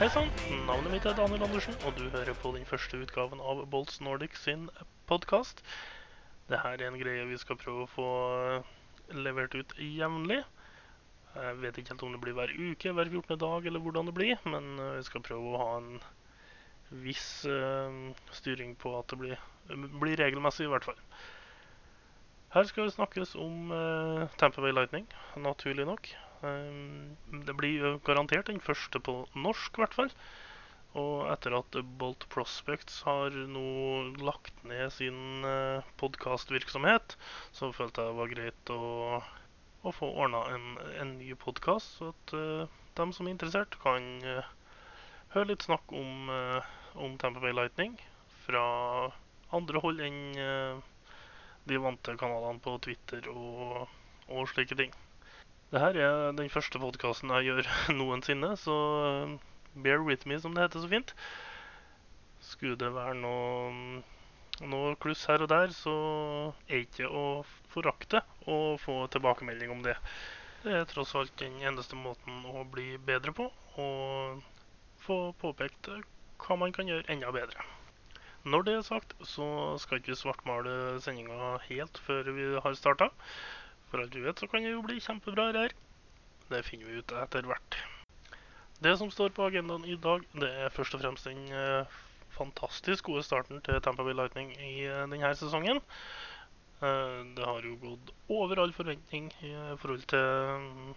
Hei sann, navnet mitt er Daniel Andersen, og du hører på den første utgaven av Bolts Nordic sin podkast. Dette er en greie vi skal prøve å få eh, levert ut jevnlig. Jeg vet ikke helt om det blir hver uke, hver 14. dag, eller hvordan det blir, men eh, vi skal prøve å ha en viss uh, styring på at det blir, blir regelmessig, i hvert fall. Her skal det snakkes om uh, Tampa Lightning, naturlig nok. Um, det blir garantert den første på norsk, i hvert fall. Og etter at Bolt Prospects har nå lagt ned sin uh, podkastvirksomhet, så følte jeg det var greit å, å få ordna en, en, ny podkast, så at uh, dem som er interessert, kan uh, høre litt snakk om, uh, om Tampa Bay Lightning fra andre hold enn de vante kanalene på Twitter og, og slike ting. Dette er den første podkasten jeg gjør noensinne, så eh, bear with me, som det heter så fint. Skulle det være noe, noe kluss her og der, så er ikke å forakte å få tilbakemelding om det. Det er tross alt den eneste måten å bli bedre på, og få påpekt hva man kan gjøre enda bedre. Når det er sagt, så skal ikke svartmale sendinga helt før vi har starta. For alt vi vet, så kan det jo bli kjempebra her. Det finner vi ut etter hvert. Det som står på agendaen i dag, det er først og fremst den eh, fantastisk gode starten til Tampa Bay Lightning i eh, denne sesongen. Eh, det har jo gått over all forventning i forhold til,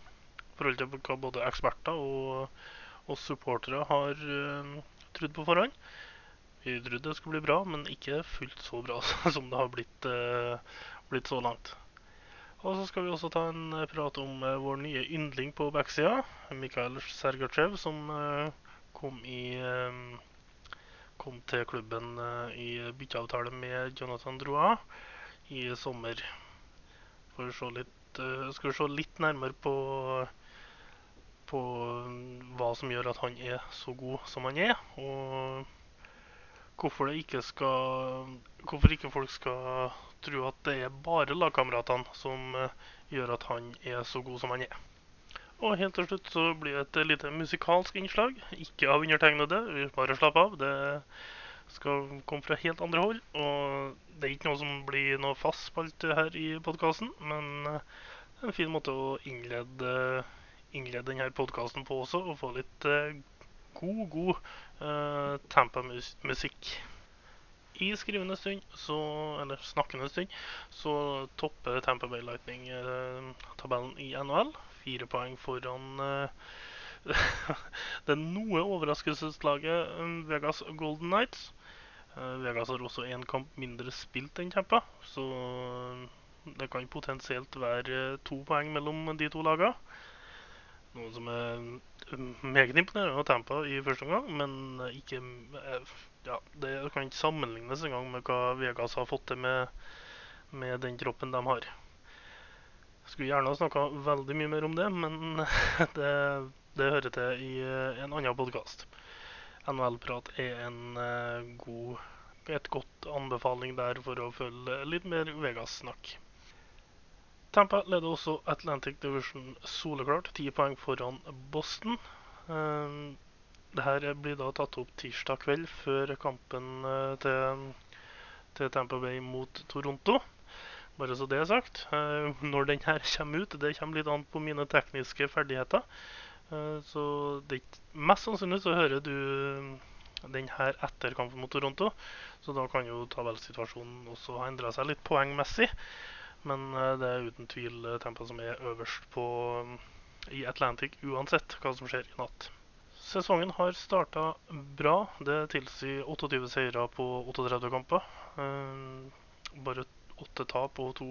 forhold til hva både eksperter og, og supportere har trodd på forhånd. Vi trodde det skulle bli bra, men ikke fullt så bra som det har blitt, blitt så langt. Og så skal vi også ta en prat om uh, vår nye yndling på backsida, Mikhail Sergachev, som uh, kom, i, kom til klubben i bytteavtale med Jonathan Droa i sommer. For å se litt, skal vi se litt nærmere på, på hva som gjør at han er så god som han er. og hvorfor, ikke skal, hvorfor ikke folk skal tro at det er bare lagkameratene som uh, gjør at han er så god som han er. Og helt til slutt så blir det et lite musikalsk innslag. Ikke av undertegnede, bare slapp av. Det skal komme fra helt andre hold. Og det er ikke noe som blir noe fast spalte her i podkasten, men det er en fin måte å innlede, innlede denne podkasten på også, og få litt uh, god, god uh, Tampa-musikk. I skrivende stund, så, eller snakkende stund, så topper Tampa Bay Lightning uh, tabellen i NHL. Fire poeng foran uh, det noe overraskelseslaget Vegas Golden Nights. Vegas har også én kamp mindre spilt enn Tampa, så det kan potensielt være to poeng mellom de to lagene. Noe som er meget imponerende av Tampa i første omgang, men ikke eh, ja, Det kan ikke sammenlignes engang med hva Vegas har fått til med, med den troppen de har. Skulle gjerne ha snakka veldig mye mer om det, men det, det hører til i eh, en annen podkast. NHL-prat er en uh, god, et godt anbefaling der for å følge litt mer Vegas-snakk. Tampa leder også Atlantic Division soleklart, ti poeng foran Boston. Um, det her blir da tatt opp tirsdag kveld før kampen uh, til, til, Tampa Bay mot Toronto. Bare så det er sagt. Uh, når den her kommer ut, det kommer litt an på mine tekniske ferdigheter. Uh, så det, mest sannsynlig så hører du den her etter kampen mot Toronto. Så da kan jo tabellsituasjonen også ha endra seg litt poengmessig. Men eh, det er uten tvil eh, Tampa som er øverst på, i Atlantic uansett hva som skjer i natt. Sesongen har starta bra. Det tilsier 28 seire på 38 kamper. Eh, bare åtte tap og to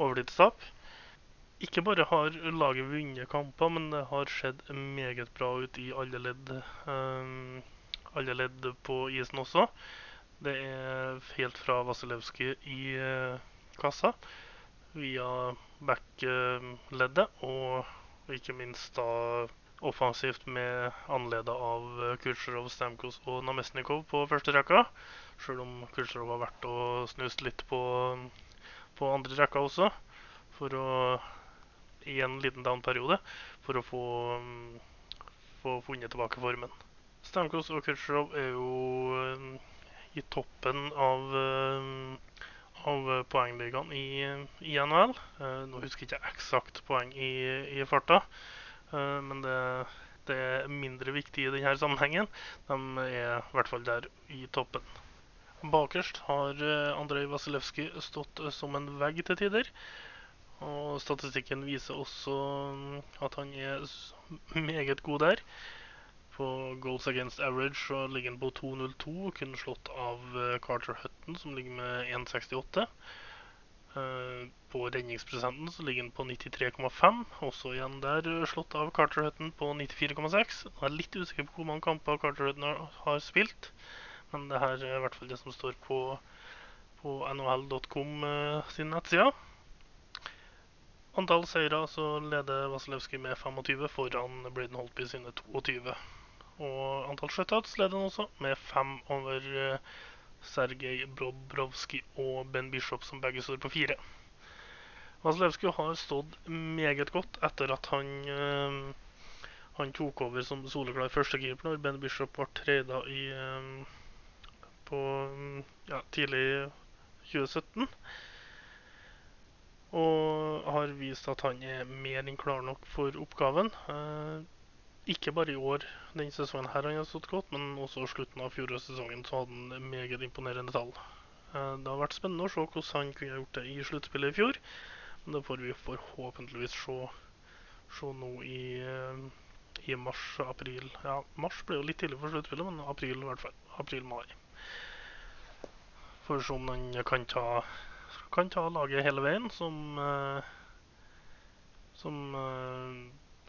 overtidstap. Ikke bare har laget vunnet kamper, men det har sett meget bra ut i alle ledd, alle ledd på isen også. Det er helt fra Vasilevskij i kassa via back-leddet, og ikke minst da offensivt med anledet av Kutsjerov, Stamkos og Namestnikov på første rekka. Sjøl om Kutsjerov har vært og snust litt på, på andre rekka også, for å i en liten down-periode for å få, få funnet tilbake formen. Stamkos og Kutsjerov er jo eh, i toppen av, eh, av poengligaen i, i NHL. Eh, nå husker jeg ikke eksakt poeng i, i farta, eh, men det, det er mindre viktig i denne sammenhengen. De er i hvert fall der i toppen. Bakerst har eh, Andrej Vasilevskij stått eh, som en vegg til tider. Og statistikken viser også mm, at han er meget god der. På goals against average så ligger han på 2,02, kun slått av eh, Carter Hutton, som ligger med 1,68. Eh, På redningsprosenten så ligger han på 93,5, også igjen der eh, slått av Carter Hutton på 94,6. Jeg er litt usikker på hvor mange kamper Carter Hutton har, spilt, men det her er i hvert fall det som står på, på nhl.com sin nettside. Antall seire så leder Vasilevskij med 25 foran Braden Holtby sine 22. Og antall shutouts leder han også med fem over eh, Sergej Bobrovskij og Ben Bishop, som begge står på fire. Vasilevskij har stått meget godt etter at han eh, han tok over som soleklar førstekeeper når Ben Bishop ble trada i eh, på mm, ja, tidlig 2017. Og har vist at han er mer enn klar nok for oppgaven. Eh, ikke bare i år, den sesongen her han har stått godt, men også slutten av fjorårssesongen så hadde han meget imponerende tall. Eh, det har vært spennende å se hvordan han kunne gjort det i sluttspillet i fjor. Men det får vi forhåpentligvis se, se nå i, eh, i mars-april. Ja, mars ble jo litt tidlig for sluttspillet, men april i hvert fall. April-mai. For å se om han kan ta, kan ta laget hele veien, som eh, Som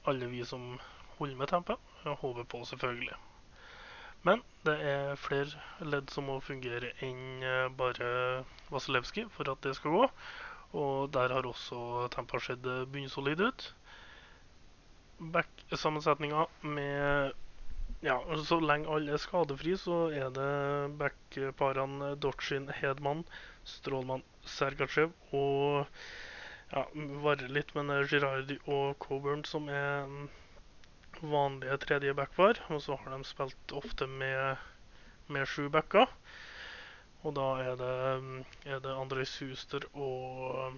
alle vi som holder med tempoet, håper på, selvfølgelig. Men det er flere ledd som må fungere enn eh, bare Vasilevskij for at det skal gå. Og der har også tempoet sett eh, bunnsolid ut. Back-sammensetninga med Ja, så lenge alle er skadefri, så er det back-parene Dotsjin Hedman, Strålmann, Sergachev og ja, varer litt, men Girardi og Coburn som er mm, vanlige tredje backpar. Og så har de spilt ofte med, med sju backer. Og da er det, er det André Suster og,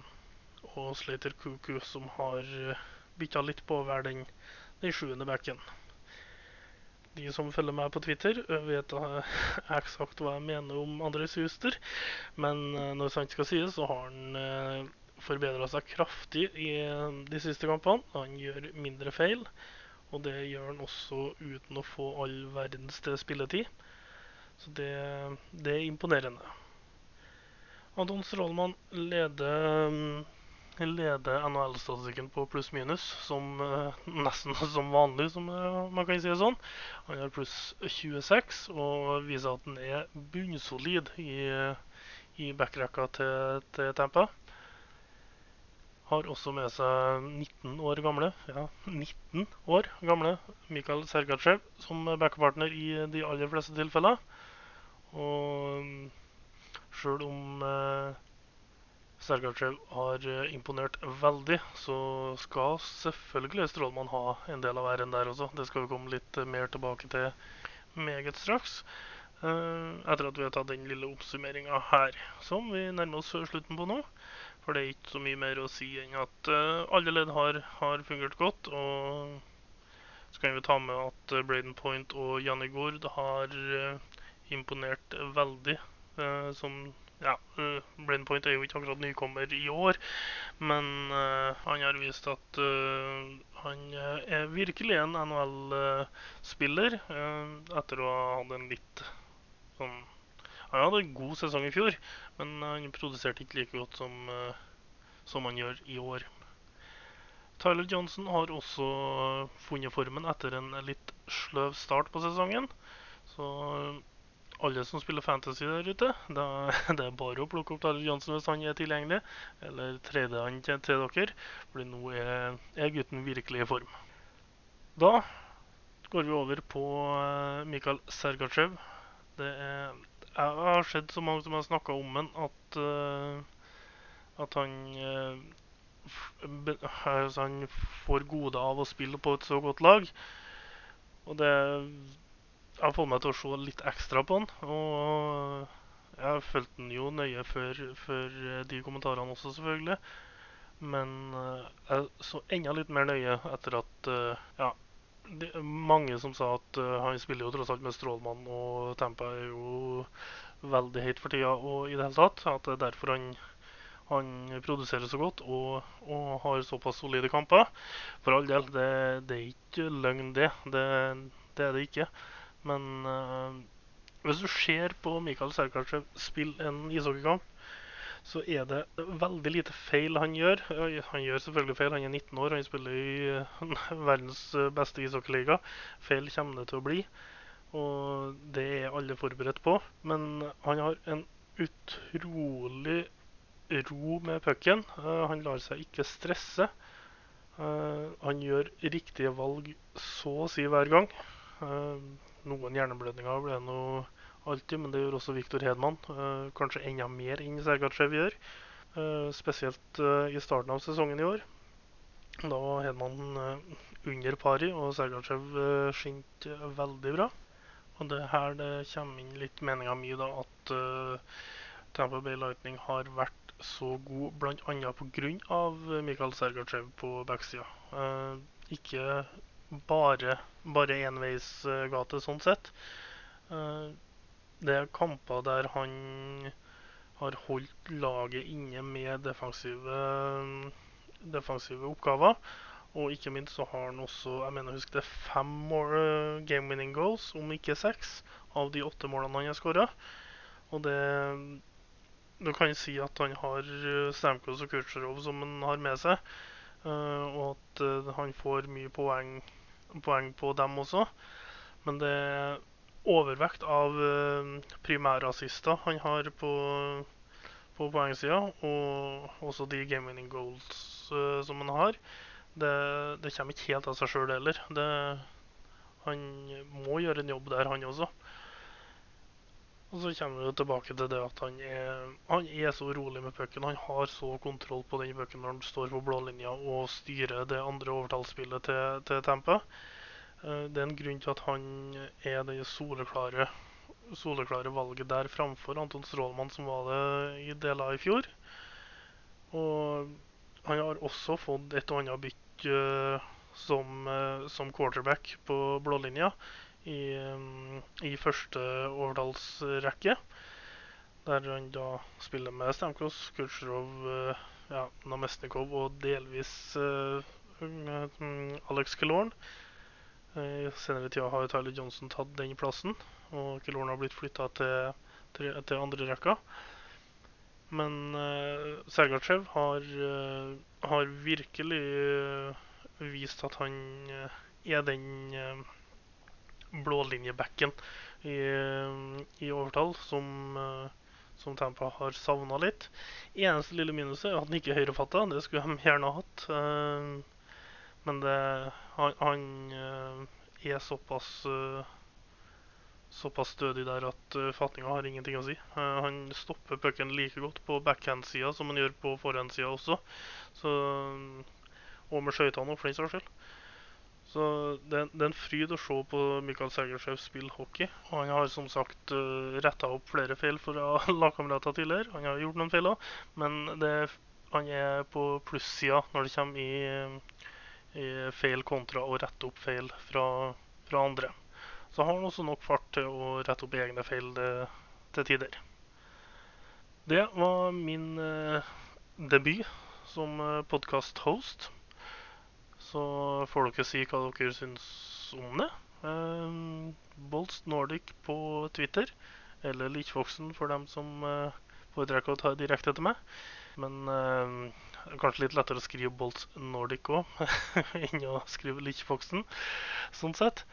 og Slater Kuku som har bytta litt på være den, den sjuende backen. De som følger meg på Twitter, vet eksakt hva jeg mener om André Suster. Men uh, når sant skal sies, så har han uh, forbedra seg kraftig i eh, de siste kampene. Han gjør mindre feil, og det gjør han også uten å få all verdens spilletid. Så det, det er imponerende. Anton Strålmann leder, mm, leder NHL-statistikken på pluss-minus, som eh, nesten som vanlig, som eh, man kan si det sånn. Han har pluss 26 og viser at han er bunnsolid i, i backrekka til, til Tampa. Har også med seg 19 år gamle ja, 19 år gamle Mikhail Sergatsjev som backpartner i de aller fleste tilfeller. Og sjøl om eh, Sergatsjev har eh, imponert veldig, så skal selvfølgelig Strålmann ha en del av æren der også. Det skal vi komme litt mer tilbake til meget straks. eh, etter at vi har tatt den lille oppsummeringa her, som vi nærmer oss slutten på nå. For det er ikke så mye mer å si enn at uh, alle ledd har, har fungert godt. Og så kan vi ta med at eh, Braden Point og Janni Gord har uh, imponert veldig. Uh, som ja, Braden Point er jo ikke akkurat nykommer i år, men han har vist at han er virkelig en NHL-spiller etter å ha hatt en litt sånn Han hadde en god sesong i fjor, men han produserte ikke like godt som, eh, som han gjør i år. Tyler Johnson har også funnet formen etter en litt sløv start på sesongen. Så alle som spiller fantasy der ute, da, det er bare å plukke opp Tyler Johnson hvis han er tilgjengelig. Eller trade han til, til dere, fordi nå er, er gutten virkelig i form. Da går vi over på Mikael Mikhail Sergachev. Det er jeg har sett så mange som har snakka om han at, uh, at han, uh, be, altså han får gode av å spille på et så godt lag. Og det jeg har fått meg til å se litt ekstra på han. Og jeg fulgte han jo nøye før, før de kommentarene også, selvfølgelig. Men uh, jeg så enda litt mer nøye etter at eh, Ja, mange som sa at uh, han spiller jo tross alt med Strålmann, og Tampa er jo veldig høyt for tida og i det hele tatt. At det er derfor han, han produserer så godt og, og, har såpass solide kamper. For all del, det, det er ikke løgn, det. det. det. er det ikke. Men uh, hvis du ser på Mikael Serkatsjev spille en ishockeykamp, så er det veldig lite feil han gjør. Han gjør selvfølgelig feil, han er 19 år, han spiller i eh, verdens eh, beste ishockeyliga. Feil kommer det til å bli, og det er alle forberedt på. Men han har en utrolig ro med pucken. Eh, han lar seg ikke stresse. Han gjør riktige valg så å si hver gang. Noen hjerneblødninger ble noe alltid, men det gjør også Viktor Hedman. Uh, kanskje enda mer enn Sergatsjev gjør. Uh, spesielt uh, i starten av sesongen i år. Da var Hedman under pari, og Sergatsjev uh, skinte veldig bra. Og det her det kommer inn litt meninga mi, da, at Tampa Bay Lightning har vært så god bl.a. pga. Mikael Sergatsjev på backsida. ikke bare, bare enveisgate sånn sett. Uh, det er kamper der han har holdt laget inne med defensive, defensive oppgaver. Og ikke minst så har han også jeg mener husk det fem more eh, game winning goals, om ikke seks, av de åtte målene han har skåra. Og det Du kan si at han har eh, Stamkos og Kutsjerov som han har med seg. Uh, og at han får mye poeng, poeng på dem også. Men det overvekt av primærrasister primærassister han har på, på poengsida, og også de game winning goals uh, som han har. Det, det, kommer ikke helt av seg sjøl heller. Det, han må gjøre en jobb der, han også. Og så kommer vi tilbake til det at han er, han er så rolig med pucken. Han har så kontroll på den pucken når han står på blålinja og styrer det andre overtallsspillet til, til Tampa. Eh, det er en grunn til at han er det soleklare, soleklare valget der framfor Anton Strålmann, som var det i deler i fjor. Og han har også fått et og annet bytt uh, som, uh, som, quarterback på blålinja i, um, i første overtallsrekke. Der han da spiller med Stamkos, Kutsjrov, uh, ja, Namestnikov og delvis Alex Killorn. I senere tida har Tyler Johnson tatt den plassen, og Killorn har blitt flytta til, til, andre rekka. Men uh, Sergachev har, uh, har virkelig uh, vist at han uh, er den uh, blålinjebacken i, i overtall som, som Tampa har savna litt. Eneste lille minuset er at han ikke er høyrefatta. Det skulle de gjerne hatt. Men det, han, han eh, er såpass uh, såpass stødig der at uh, fatninga har ingenting å si. Han stopper pucken like godt på backhand-sida som han gjør på forhand-sida også. Så, og med skøytene, for den saks skyld. Så det, det, er en fryd å se på Mikael Segershaug spille hockey. Og han har som sagt retta opp flere feil fra lagkamerater tidligere. Han har gjort noen feil òg, men det, han er på plussida når det kommer i feil kontra å rette opp feil fra, fra, andre. Så har han også nok fart til å rette opp egne feil til, til tider. Det var min eh, debut som eh, podkast-host. Så får dere si hva dere syns om det. Eh, Bolst Nordic på Twitter, eller Lichvoksen for dem som eh, foretrekker å ta direkte til meg. Men eh, kanskje litt lettere å skrive Bolt Nordic òg enn å skrive Lichfoxen, sånn sett.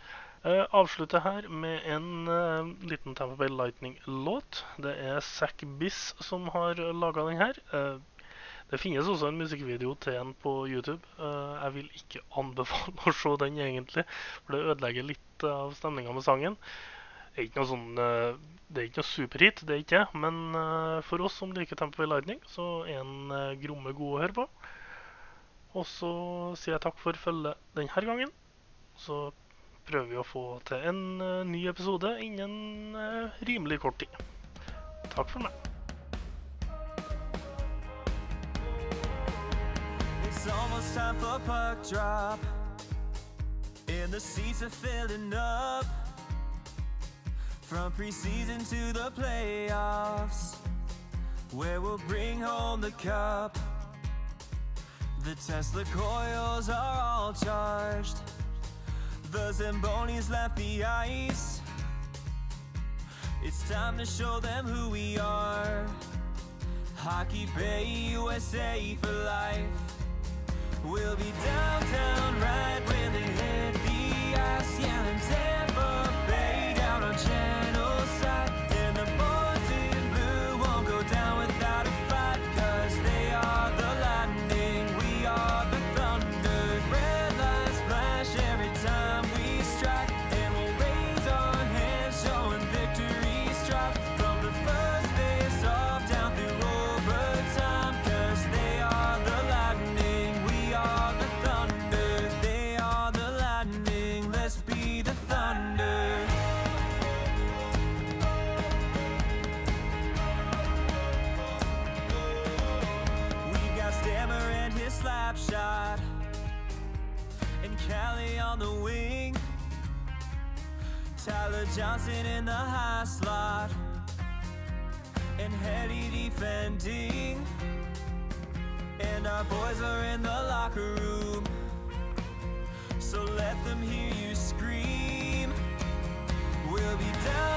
Uh, avslutter her med en uh, liten Tampa Bay Lightning-låt. Det er Zack Biss som har laga den her. Uh, det finnes også en musikkvideo til den på YouTube. jeg vil ikke anbefale å se den, egentlig, for det ødelegger litt av stemninga med sangen. Er ikke noe sånn det er ikke noe superhit, det er ikke det. Men uh, for oss som liker Tempo i Lightning, så er en uh, gromme god å høre på. Og så sier jeg takk for følget denne gangen. Så prøver vi å få til en eh, ny episode innen eh, rimelig kort tid. Takk for meg. It's almost time for puck drop. And the seats are filling up. From preseason to the playoffs, where we'll bring home the cup. The Tesla coils are all charged. The Zambonis left the ice. It's time to show them who we are. Hockey Bay USA for life. We'll be downtown right when they Johnson in the high slot, and Hetty defending. And our boys are in the locker room, so let them hear you scream. We'll be down.